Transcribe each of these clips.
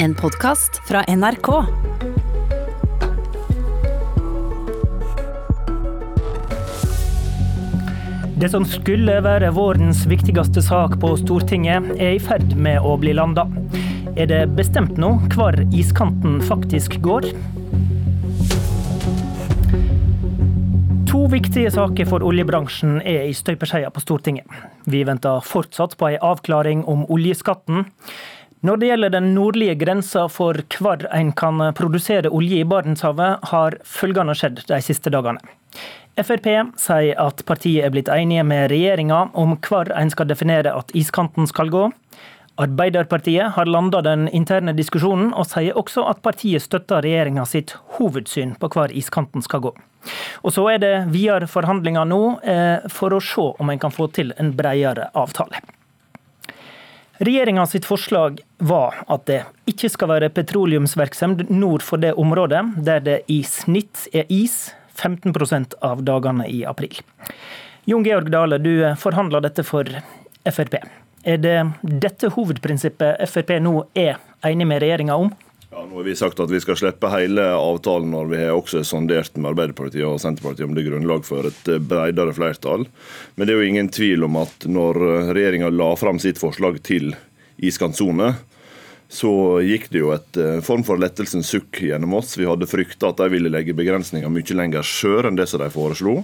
En podkast fra NRK. Det som skulle være vårens viktigste sak på Stortinget, er i ferd med å bli landa. Er det bestemt nå hvor iskanten faktisk går? To viktige saker for oljebransjen er i støpeskjea på Stortinget. Vi venter fortsatt på ei avklaring om oljeskatten. Når det gjelder den nordlige grensa for hvor en kan produsere olje i Barentshavet, har følgende skjedd de siste dagene. Frp sier at partiet er blitt enige med regjeringa om hvor en skal definere at iskanten skal gå. Arbeiderpartiet har landa den interne diskusjonen, og sier også at partiet støtter regjeringa sitt hovedsyn på hvor iskanten skal gå. Og Så er det videre forhandlinger nå eh, for å se om en kan få til en bredere avtale. Regjeringa sitt forslag var at det ikke skal være petroleumsvirksomhet nord for det området der det i snitt er is 15% av dagene i april. Jon Georg Dale, du forhandler dette for Frp. Er det dette hovedprinsippet Frp nå er enig med regjeringa om? Ja, nå har vi sagt at vi skal slippe hele avtalen når vi har også sondert med Arbeiderpartiet og Senterpartiet om det er grunnlag for et bredere flertall. Men det er jo ingen tvil om at når regjeringa la fram sitt forslag til iskantsone, så gikk det jo et eh, form for lettelsens sukk gjennom oss. Vi hadde frykta at de ville legge begrensninger mye lenger sør enn det som de foreslo.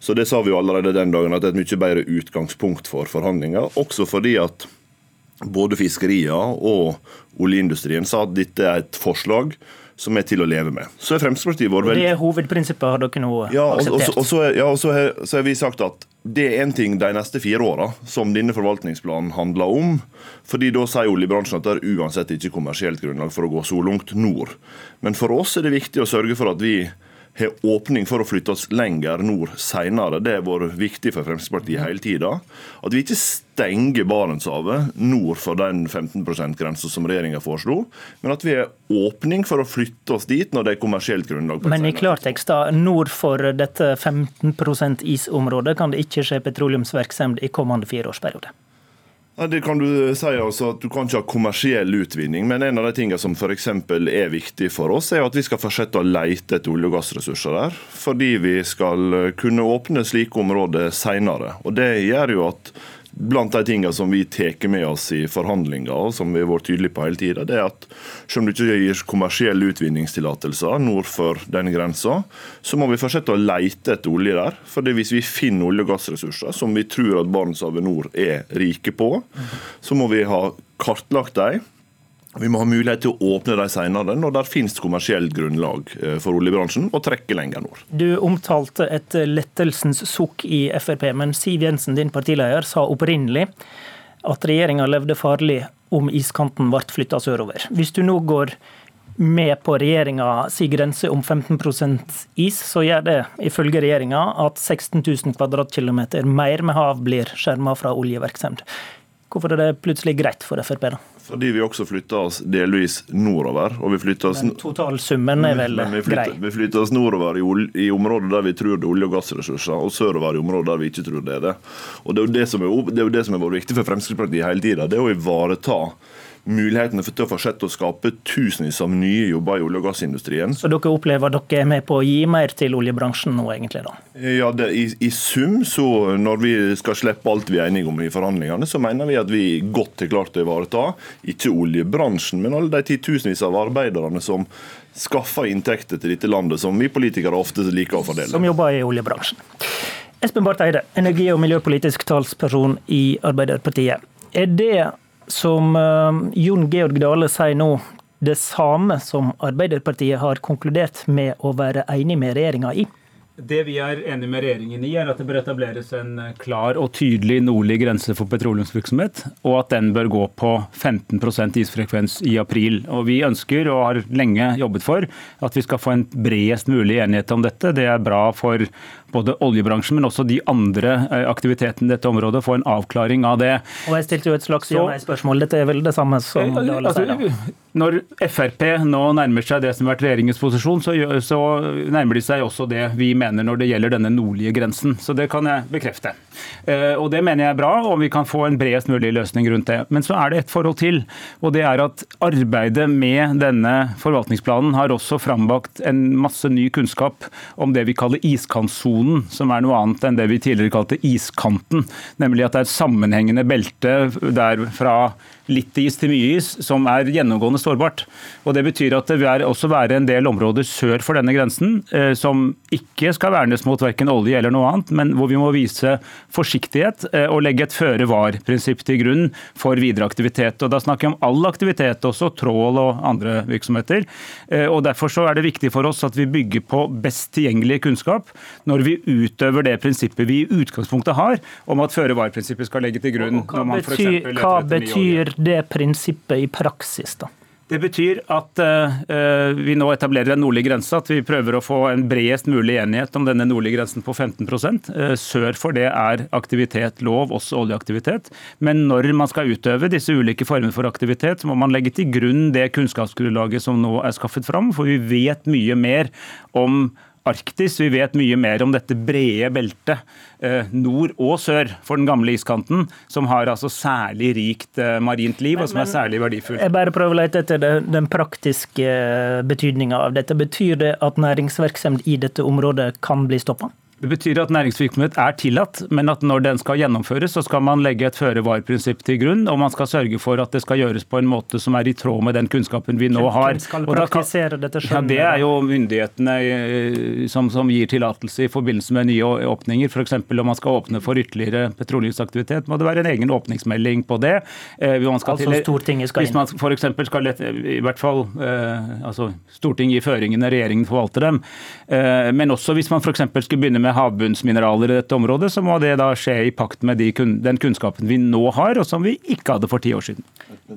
Så det sa vi jo allerede den dagen, at det er et mye bedre utgangspunkt for forhandlinger. Også fordi at både fiskeria og oljeindustrien sa at dette er et forslag som er til å leve med. Så er Fremskrittspartiet vår. Det er hovedprinsippet har dere nå ja, akseptert? Og, og, så, ja, og så, har, så har vi sagt at det er én ting de neste fire åra som denne forvaltningsplanen handler om. fordi Da sier oljebransjen at det er uansett ikke kommersielt grunnlag for å gå så langt nord. Men for oss er det viktig å sørge for at vi har åpning for å flytte oss lenger nord senere. Det har vært viktig for Fremskrittspartiet hele tida. At vi ikke stenger Barentshavet nord for den 15 %-grensa som regjeringa foreslo, men at vi har åpning for å flytte oss dit når det er kommersielt grunnlag. Men i klartekst, da, nord for dette 15% isområdet kan det ikke skje petroleumsvirksomhet i kommende fireårsperiode? Det kan Du si altså at du kan ikke ha kommersiell utvinning, men en av de tingene som f.eks. er viktig for oss, er at vi skal fortsette å leite etter olje- og gassressurser der. Fordi vi skal kunne åpne slike områder senere. Og Det gjør jo at Blant de tingene som vi tar med oss i forhandlinger, og som vi har vært tydelige på hele tida, er at selv om du ikke gir kommersielle utvinningstillatelser nord for den grensa, så må vi fortsette å leite etter olje der. For hvis vi finner olje- og gassressurser som vi tror at Barentshavet nord er rike på, så må vi ha kartlagt dem vi må ha mulighet til å åpne de senere når det finnes kommersielt grunnlag eh, for oljebransjen å trekke lenger nord. Du omtalte et lettelsens sukk i Frp, men Siv Jensen, din partileder, sa opprinnelig at regjeringa levde farlig om iskanten ble flytta sørover. Hvis du nå går med på regjeringa si grense om 15% is, så gjør det ifølge regjeringa at 16 000 kvadratkilometer mer med hav blir skjerma fra oljevirksomhet. Hvorfor er det plutselig greit for Frp? da? Fordi vi også flytter oss delvis nordover. og vi flytter oss... Men totalsummen er vel vi flytter, grei? Vi flytter oss nordover i, i, områder der vi tror det er olje- og gassressurser, og sørover i områder der vi ikke tror det er det. Og Det er jo det som er, det er, jo det som er viktig for Fremskrittspartiet hele tida. Det er å ivareta mulighetene for til å fortsette å skape tusenvis av nye jobber i olje- og gassindustrien. Så dere opplever at dere er med på å gi mer til oljebransjen nå, egentlig? da? Ja, det, i, i, sum, så når vi skal slippe alt vi er enige om i forhandlingene, så mener vi at vi godt har klart å ivareta ikke oljebransjen, men alle de titusenvis av arbeiderne som skaffer inntekter til dette landet, som vi politikere ofte liker å fordele. Som jobber i oljebransjen. Espen Barth Eide, energi- og miljøpolitisk talsperson i Arbeiderpartiet. Er det som eh, Jon Georg Dale sier nå, det samme som Arbeiderpartiet har konkludert med å være enig med regjeringa i? Det vi er enig med regjeringen i, er at det bør etableres en klar og tydelig nordlig grense for petroleumsvirksomhet, og at den bør gå på 15% isfrekvens i april. Og Vi ønsker, og har lenge jobbet for, at vi skal få en bredest mulig enighet om dette. Det er bra for både oljebransjen, men også de andre eh, aktivitetene i dette området. Få en avklaring av det. Og Jeg stilte jo et slags ja-nei-spørsmål. Dette er vel det samme som det Dale altså, når Frp nå nærmer seg det som har vært regjeringens posisjon, så, så, nærmer de seg også det vi mener når det gjelder denne nordlige grensen. Så det kan jeg bekrefte. Eh, og Det mener jeg er bra, og vi kan få en bredest mulig løsning rundt det. Men så er det et forhold til, og det er at arbeidet med denne forvaltningsplanen har også frambakt en masse ny kunnskap om det vi kaller iskantsonen, som er noe annet enn det vi tidligere kalte iskanten. Nemlig at det er et sammenhengende belte der fra litt is til mye is, som er gjennomgående sårbart. Og Det betyr at det vil også være en del områder sør for denne grensen eh, som ikke skal vernes mot verken olje eller noe annet, men hvor vi må vise forsiktighet eh, og legge et føre-var-prinsipp til grunn for videre aktivitet. Og Da snakker jeg om all aktivitet, også trål og andre virksomheter. Eh, og Derfor så er det viktig for oss at vi bygger på best tilgjengelig kunnskap når vi utøver det prinsippet vi i utgangspunktet har om at føre-var-prinsippet skal legge til grunn. Hva betyr, hva betyr det prinsippet i praksis, da? Det betyr at uh, vi nå etablerer en nordlig grense, at vi prøver å få en bredest mulig enighet om denne nordlige grensen på 15 uh, Sør for det er aktivitet lov, også oljeaktivitet. Men når man skal utøve disse ulike former for aktivitet, må man legge til grunn det kunnskapsgrunnlaget som nå er skaffet fram, for vi vet mye mer om Arktis. Vi vet mye mer om dette brede beltet eh, nord og sør for den gamle iskanten, som har altså særlig rikt eh, marint liv, og som er særlig verdifullt. Jeg bare prøver å lete etter den praktiske eh, betydninga av dette. Betyr det at næringsvirksomhet i dette området kan bli stoppa? Det betyr at næringsvirksomhet er tillatt, men at når den skal gjennomføres, så skal man legge et føre-var-prinsipp til grunn, og man skal sørge for at det skal gjøres på en måte som er i tråd med den kunnskapen vi nå har. Hvem skal praktisere dette selv? Ja, Det er jo myndighetene eh, som, som gir tillatelse i forbindelse med nye åpninger. F.eks. om man skal åpne for ytterligere petroleumsaktivitet, må det være en egen åpningsmelding på det. Eh, altså til, Stortinget skal inn? Hvis man f.eks. skal lette, i hvert fall eh, altså Stortinget gir føringene, regjeringen forvalter dem. Eh, men også hvis man f.eks. skulle begynne med med havbunnsmineraler i dette området, så må det da skje i pakt med de, den kunnskapen vi nå har, og som vi ikke hadde for ti år siden.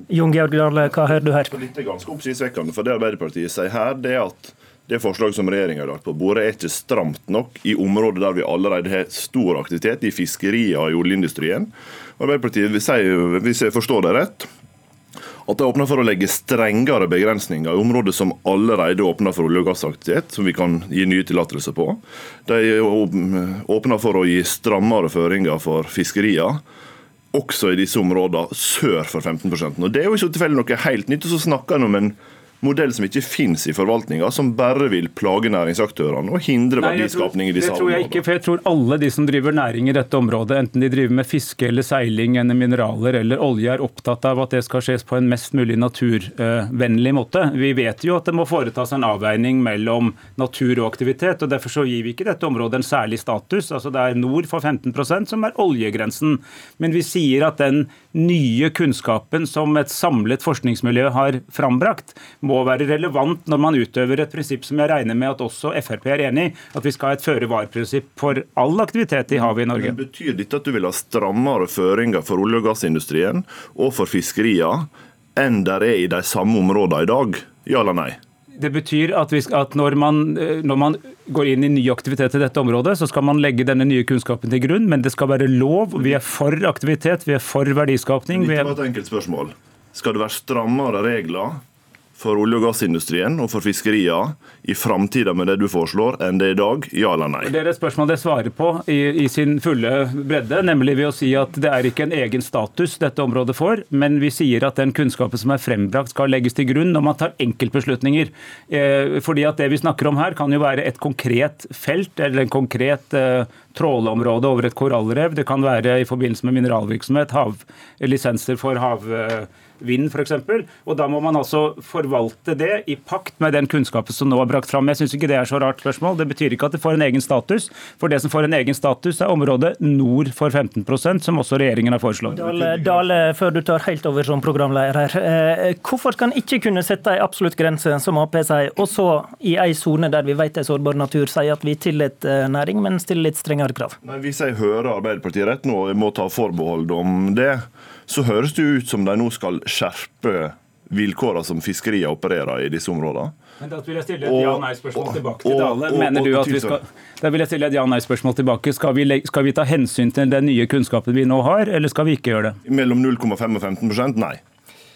Jon Georg Dale, hva hører du her? Dette er ganske oppsiktsvekkende. For det Arbeiderpartiet sier her, det er at det forslaget som regjeringa har lagt på bordet, er ikke stramt nok i områder der vi allerede har stor aktivitet, i fiskeriene og i oljeindustrien. Arbeiderpartiet, hvis jeg forstår det rett, at de åpner for å legge strengere begrensninger i områder som allerede åpner for olje- og gassaktivitet, som vi kan gi nye tillatelser på. De åpner for å gi strammere føringer for fiskerier, også i disse områdene sør for 15% Og Det er jo ikke tilfeldig noe helt nytt. og Så snakker en om en modell som ikke finnes i forvaltninga, som bare vil plage næringsaktørene og hindre verdiskapning i disse områdene. Det tror jeg ikke, for jeg tror alle de som driver næring i dette området, enten de driver med fiske eller seiling eller mineraler eller olje, er opptatt av at det skal skjes på en mest mulig naturvennlig måte. Vi vet jo at det må foretas en avveining mellom natur og aktivitet, og derfor så gir vi ikke dette området en særlig status. Altså Det er nord for 15% som er oljegrensen. Men vi sier at den nye kunnskapen som et samlet forskningsmiljø har frambrakt, må være relevant når man utøver et prinsipp som jeg regner med at også Frp er enig i, at vi skal ha et føre-var-prinsipp for all aktivitet i havet i Norge. Men betyr dette at du vil ha strammere føringer for olje- og gassindustrien og for fiskeriene enn der er i de samme områdene i dag? Ja eller nei? Det betyr at, skal, at når, man, når, man, går inn i ny aktivitet i dette området, så skal man legge denne nye kunnskapen til grunn, men det skal være lov. Vi er for aktivitet, vi er for verdiskapning. Det var et enkelt spørsmål. Skal det være strammere regler for olje- og gassindustrien og for fiskeriene i framtida med det du foreslår, enn det er i dag? Ja eller nei? Det er et spørsmål det svarer på i, i, sin fulle bredde, nemlig ved å si at det er ikke en egen status dette området får, men vi sier at den kunnskapen som er frembrakt skal legges til grunn når man tar enkeltbeslutninger. Eh, fordi at det vi snakker om her kan jo være et konkret felt eller en konkret eh, tråleområde over et korallrev. Det kan være i forbindelse med mineralvirksomhet, hav, lisenser for havvind f.eks. Og da må man altså forvalte det i pakt med den kunnskapen som nå er brakt fram. Jeg syns ikke det er så rart spørsmål. Det betyr ikke at det får en egen status. For det som får en egen status, er området nord for 15% som også regjeringen har foreslått. Dale, Dale, før du tar helt over som programleder her. Eh, hvorfor skal en ikke kunne sette en absolutt grense, som Ap sier, og så i ei sone der vi vet er sårbar natur, sier at vi tillater næring, men stiller litt strengere krav? Men Hvis jeg hører Arbeiderpartiet rett nå, og jeg må ta forbehold om det, så høres det ut som de nå skal skjerpe vilkårene som fiskeriene opererer i disse områdene. Men Da vil jeg stille et ja-nei-spørsmål tilbake til Dale. Mener du at vi skal da vil jeg stille et ja-nei-spørsmål tilbake. Skal vi, skal vi, ta hensyn til den nye kunnskapen vi nå har, eller skal vi ikke gjøre det? Mellom 0,5 og 15% nei.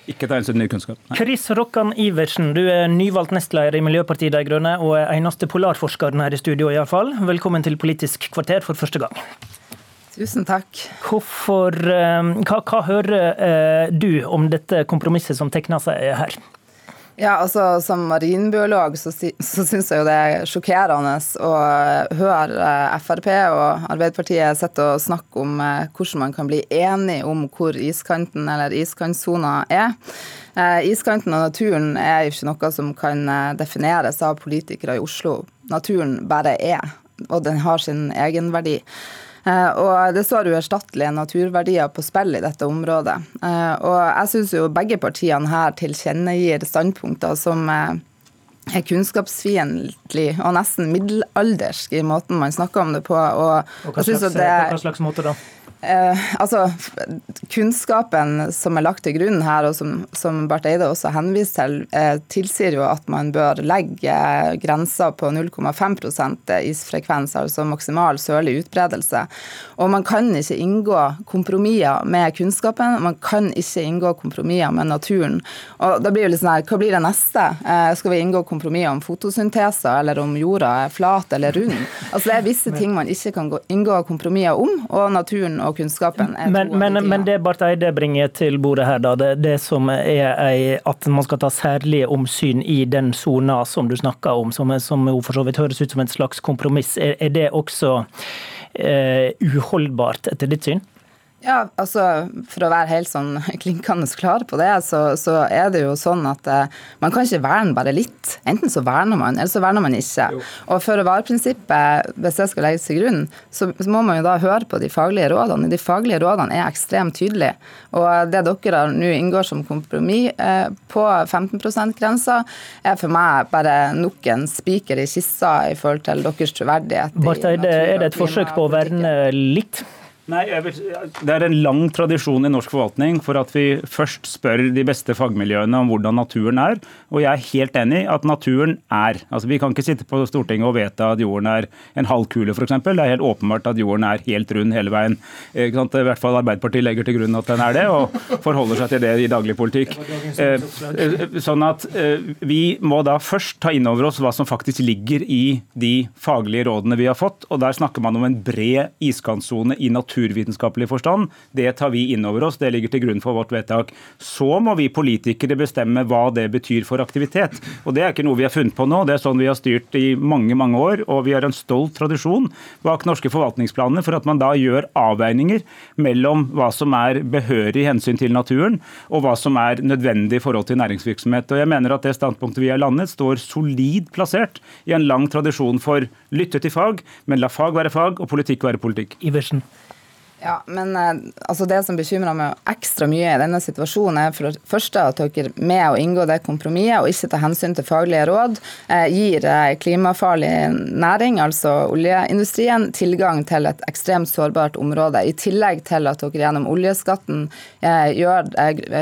Ikke ta hensyn ny kunnskap. Nei. Chris Rokkan Iversen, du er nyvalgt nestleder i Miljøpartiet De Grønne og er eneste polarforskeren her i studio, iallfall. Velkommen til Politisk kvarter for første gang. Tusen takk. Hvorfor, eh, hva, hva hører du om dette kompromisset som tegner seg her? Ja, altså Som marinbiolog så, så syns jeg jo det er sjokkerende å høre eh, Frp og Arbeiderpartiet sitte og snakke om eh, hvordan man kan bli enig om hvor iskanten eller iskantsona er. Eh, iskanten og naturen er jo ikke noe som kan defineres av politikere i Oslo. Naturen bare er, og den har sin egenverdi. Eh, og det står uerstattelige naturverdier på spill i dette området. Eh, og jeg syns jo begge partiene her tilkjennegir standpunkter som eh, er kunnskapsfiendtlig og nesten middelaldersk i måten man snakker om det på. Og, og hva, slags, det, hva slags måte da? Eh, altså, Kunnskapen som er lagt til grunn her, og som, som Barth Eide også henviste til, eh, tilsier jo at man bør legge grensa på 0,5% isfrekvens, altså maksimal sørlig utbredelse. Og man kan ikke inngå kompromisser med kunnskapen, man kan ikke inngå kompromisser med naturen. Og da blir det litt sånn her, Hva blir det neste? Eh, skal vi inngå kompromisser om fotosynteser, eller om jorda er flat eller rund? Altså Det er visse ting man ikke kan inngå kompromisser om, og naturen og kunnskapen. Men, men, men, det Barth Eide bringer til bordet her, da, det, det som er at man skal ta særlige omsyn i den sona som du snakker om, som, som jo for så vidt høres ut som et slags kompromiss, er, er det også eh, uholdbart etter ditt syn? Ja, altså For å være helt sånn klinkende klar på det, så, så er det jo sånn at eh, man kan ikke verne bare litt. Enten så verner man, eller så verner man ikke. Jo. Og føre-var-prinsippet, hvis det skal legges til grunn, så, så, må man jo da høre på de faglige rådene. De faglige rådene er ekstremt tydelige. Og det dere nå inngår som kompromiss eh, på 15 %-grensa, er for meg bare nok en spiker i kissa i forhold til deres troverdighet. Barth Eide, er det et forsøk på å verne litt? Nei, vil, Det er en lang tradisjon i norsk forvaltning for at vi først spør de beste fagmiljøene om hvordan naturen er. Og jeg er helt enig i at naturen er. Altså, Vi kan ikke sitte på Stortinget og vedta at jorden er en halv kule, f.eks. Det er helt åpenbart at jorden er helt rund hele veien. I hvert fall Arbeiderpartiet legger til grunn at den er det, og forholder seg til det i daglig politikk. Eh, eh, sånn at eh, Vi må da først ta inn over oss hva som faktisk ligger i de faglige rådene vi har fått. og Der snakker man om en bred iskantsone i naturen naturvitenskapelig forstand. Det tar vi inn over oss, det ligger til grunn for vårt vedtak. Så må vi politikere bestemme hva det betyr for aktivitet. Og Det er ikke noe vi har funnet på nå, det er sånn vi har styrt i mange mange år. Og vi har en stolt tradisjon bak norske forvaltningsplaner for at man da gjør avveininger mellom hva som er behørig hensyn til naturen, og hva som er nødvendig i forhold til næringsvirksomhet. Og jeg mener at det standpunktet vi har landet, står solid plassert i en lang tradisjon for lytte til fag, men la fag være fag og politikk være politikk. Iversen. Ja, men eh, altså Det som bekymrer meg ekstra mye i denne situasjonen, er for det første at dere med å inngå det kompromisset og ikke ta hensyn til faglige råd, eh, gir eh, klimafarlig næring, altså oljeindustrien, tilgang til et ekstremt sårbart område. I tillegg til at dere gjennom oljeskatten gjør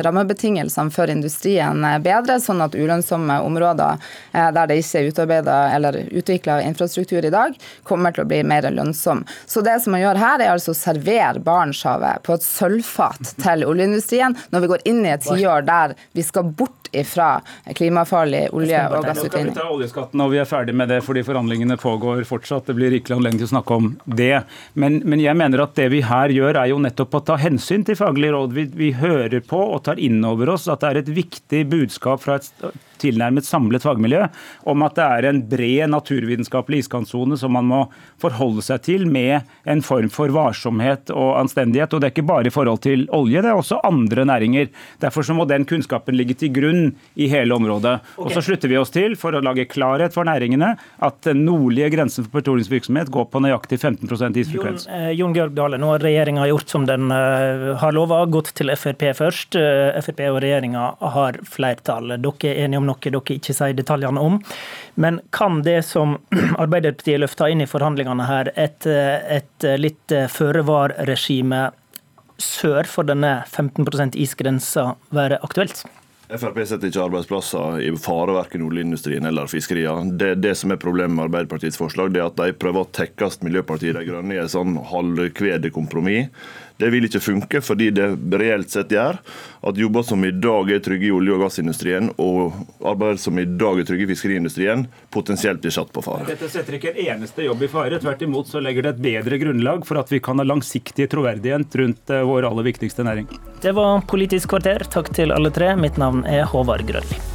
rammebetingelsene for industrien bedre, sånn at ulønnsomme områder der det ikke er utarbeida eller utvikla infrastruktur i dag, kommer til å bli mer lønnsomme. Så det som man gjør her, er altså servere servere Barentshavet på et sølvfat til oljeindustrien når vi går inn i et tiår der vi skal bort ifra klimafarlig olje- og gassutvinning. Vi ta oljeskatten og vi er ferdig med det fordi forhandlingene pågår fortsatt. Det blir rikelig anledning til å snakke om det. Men, men, jeg mener at det vi her gjør er jo nettopp å ta hensyn til faglige råd. Vi, vi hører på og tar inn over oss at det er et viktig budskap fra et tilnærmet samlet fagmiljø om at det er en bred naturvitenskapelig iskantsone som man må forholde seg til med en form for varsomhet og anstendighet. Og Det er ikke bare i forhold til olje, det er også andre næringer. Derfor så må den kunnskapen ligge til grunn i hele området. Okay. Og så slutter vi oss til, for å lage klarhet for næringene, at den nordlige grensen for petroleumsvirksomhet går på nøyaktig 15 isfrekvens. Jon, eh, Jon Georg Dale, nå har regjeringa gjort som den eh, har lova, gått til Frp først. Eh, Frp og regjeringa har flertall. Dere er enige om noe dere ikke sier detaljene om. Men kan det som Arbeiderpartiet løfter inn i forhandlingene her, et, et litt føre-var-regime sør for denne 15% isgrensa være aktuelt? Frp setter ikke arbeidsplasser i fare verken oljeindustrien eller fiskeria. Det, det som er problemet med Arbeiderpartiets forslag, det er at de prøver å tekkes Miljøpartiet De Grønne i et sånn halvkvede kompromiss Det vil ikke funke, fordi det reelt sett gjør at jobber som i dag er trygge i olje- og gassindustrien, og arbeid som i dag er trygge i fiskeriindustrien, potensielt blir satt på fare. Dette setter ikke en eneste jobb i fare. Tvert imot så legger det et bedre grunnlag for at vi kan ha langsiktig troverdighet rundt eh, vår aller viktigste næring. Det var Politisk kvarter. Takk til alle tre. Mitt navn er Håvard Grønli.